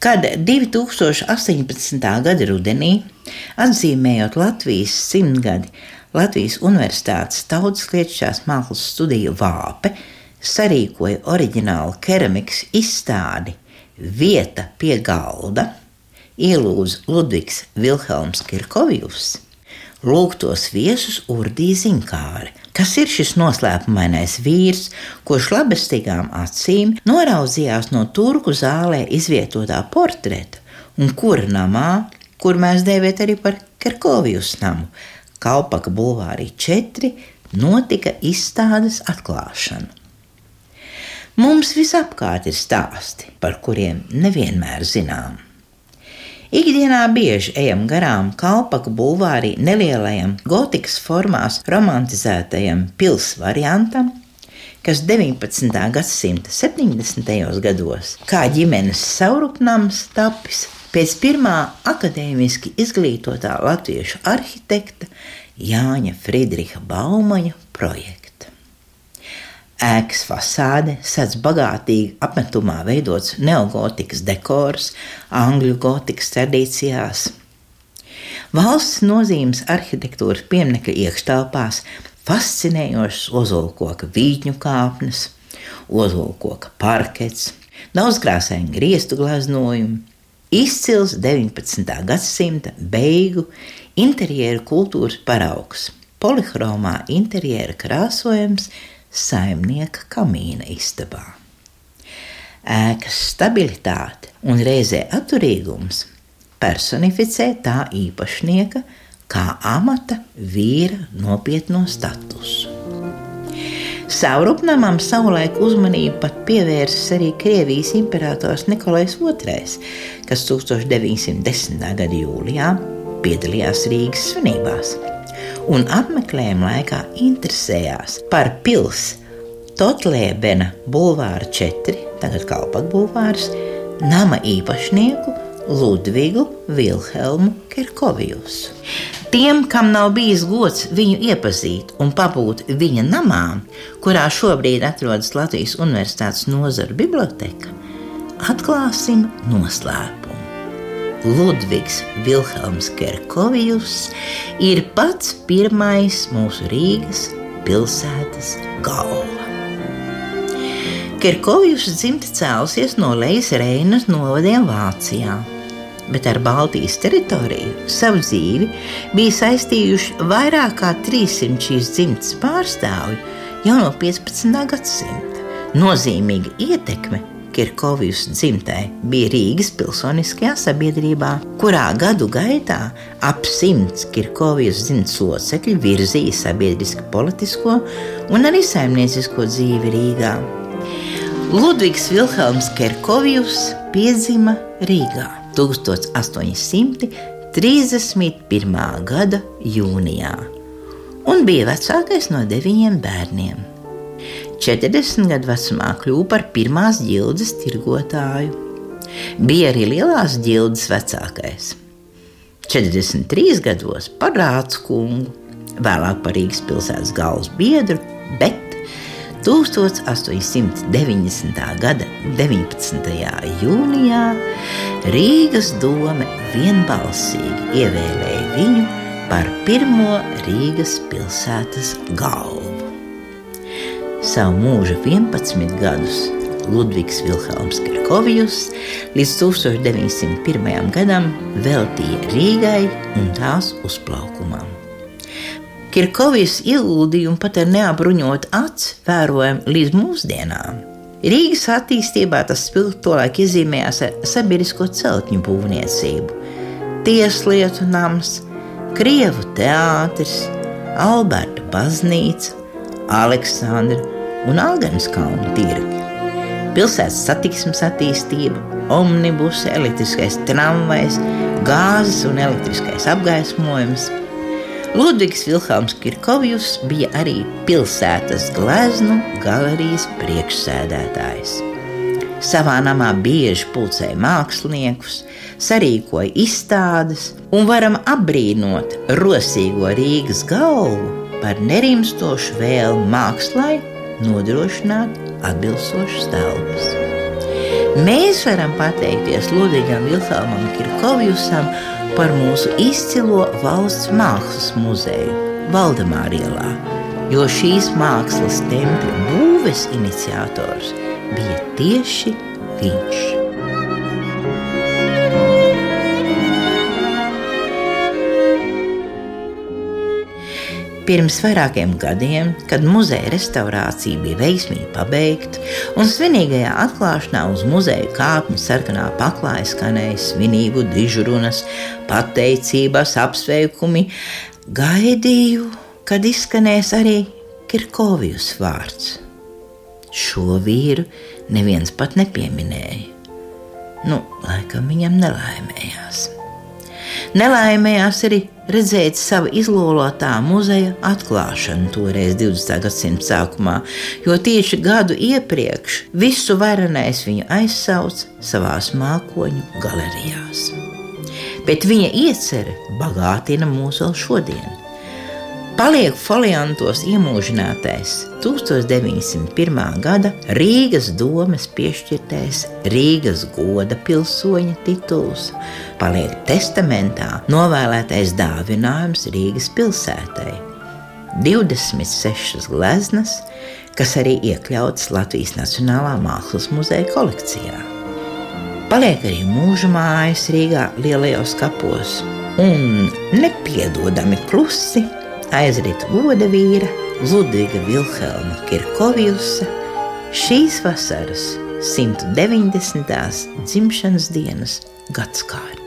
kad 2018. gada rudenī, atzīmējot Latvijas simtgadi, Latvijas Universitātes Tautas Lietušās mākslas studiju Vāpe sarīkoja oriģinālu keramikas izstādi Vieta pie galda, ielūdza Ludvigs Vilhelms Kirkovjus lūgtos viesus urdīja zinkāri. Kas ir šis noslēpumainais vīrs, kurš labestīgām acīm noraudzījās no turku zālē izvietotā portreta un kura namā, kur mēs dēvēt arī par Kerkovijas namu, Kalpaka bulvārī 4, notika izstādes atklāšana. Mums visapkārt ir stāsti, par kuriem nevienmēr zinām. Ikdienā bieži ejam garām Kalpaku bulvārī nelielajam gotikas formās romantizētajam pils variantam, kas 19. gadsimta 70. gados kā ģimenes saurupnams tapis pēc pirmā akadēmiski izglītotā latviešu arhitekta Jāņa Friedriha Baumaņa projekta. Ēkas fasāde sedz bagātīgi apmetumā veidots neogotikas dekors, angļu gotikas tradīcijās. Valsts nozīmes arhitektūras pieminiektu iekštelpās fascinējošas ozolkoka vītņu kāpnes, ozolkoka parkets, daudzkrāsaini griestu glaznojumi, izcils 19. gadsimta beigu interjeru kultūras paraugs, polihromā interjera krāsojums saimnieka kamīna istabā. Ēkas stabilitāte un reizē atturīgums personificē tā īpašnieka kā amata vīra nopietno statusu. Saurupnamam savulaik uzmanību pat pievērsis arī Krievijas imperators Nikolais II, kas 1910. gada jūlijā piedalījās Rīgas svinībās un apmeklējuma laikā interesējās par pilsētu Totlēbena bulvāra 4, tagad Kalpat bulvārs, nama īpašnieku Ludvigu Vilhelmu Kerkovijus. Tiem, kam nav bijis gods viņu iepazīt un pabūt viņa namā, kurā šobrīd atrodas Latvijas Universitātes nozaru biblioteka, atklāsim noslēpumu. Ludvigs Vilhelms Kerkovijus ir pats pirmais mūsu Rīgas pilsētas galva. Kerkovijus dzimta cēlusies no Lejas Reinas novadiem Vācijā, bet ar Baltijas teritoriju savu dzīvi bija saistījuši vairāk kā 300 šīs dzimtas pārstāvju jau no 15. gadsimta. Nozīmīga ietekme Kirkovijas dzimtai bija Rīgas pilsoniskajā sabiedrībā, kurā gadu gaitā ap simts Kirkovijas dzimtas locekļi virzīja sabiedrisko, politisko un arī saimniecisko dzīvi Rīgā. Ludvigs Vilhelms Kirkovijus piedzima Rīgā 1831. gada jūnijā un bija vecākais no deviņiem bērniem. 40 gadu vecumā kļuva par pirmās ģildes tirgotāju. Bija arī lielās ģildes vecākais. 43 gados par rācu kungu, vēlāk par Rīgas pilsētas galvas biedru, bet 1890. gada 19. jūnijā Rīgas doma vienbalsīgi ievēlēja viņu par pirmo Rīgas pilsētas galvu savu mūža 11 gadus Ludvigs Vilhelms Kirkovijus līdz 1901. gadam veltīja Rīgai un tās uzplaukumam. Kirkovijas ieguldījumu pat ar neapbruņotu acu vērojam līdz mūsdienām. Rīgas attīstībā tas tolaik iezīmējās ar sabiedrisko celtņu būvniecību, tieslietu nams, Krievu teātris, Alberta baznīca, Aleksandra un Alganas kalnu tirgi. Pilsētas satiksmes attīstība, omnibus, elektriskais tramvajs, gāzes un elektriskais apgaismojums. Ludvigs Vilhelms Kirkovjus bija arī pilsētas gleznu galerijas priekšsēdētājs. Savā namā bieži pulcēja māksliniekus, sarīkoja izstādes un varam apbrīnot rosīgo Rīgas galvu par nerimstošu vēlmu mākslai nodrošināt atbilstošas telpas. Mēs varam pateikties Ludvigam Vilhelmam Kirkovjusam par mūsu izcilo valsts mākslas muzeju Valdemārielā, jo šīs mākslas tempļa būves iniciators bija tieši viņš. Pirms vairākiem gadiem, kad muzeja restaurācija bija veiksmīgi pabeigta un svinīgajā atklāšanā uz muzeja kāpņu sarkanā paklāja skanēja svinību dižrunas, pateicības, apsveikumi, gaidīju, kad izskanēs arī Kirkovijus vārds. Šo vīru neviens pat nepieminēja. Nu, laikam viņam nelaimējās. Nelaimējās arī redzēt savu izlolotā muzeja atklāšanu toreiz 20. gadsimta sākumā, jo tieši gadu iepriekš visu varenais viņu aizsauc savās mākoņu galerijās. Bet viņa iecerē bagātina mūs vēl šodien. Paliek foliantos iemūžinātais 1901. gada Rīgas domes piešķirtais Rīgas goda pilsoņa tituls, paliek testamentā novēlētais dāvinājums Rīgas pilsētai. 26 gleznas, kas arī iekļautas Latvijas Nacionālā Mākslas muzeja kolekcijā. Paliek arī mūža mājas Rīgā lielajos kapos un nepiedodami klusi aizrit goda vīra Ludviga Vilhelma Kirkovjusa šīs vasaras 190. dzimšanas dienas gadsimta.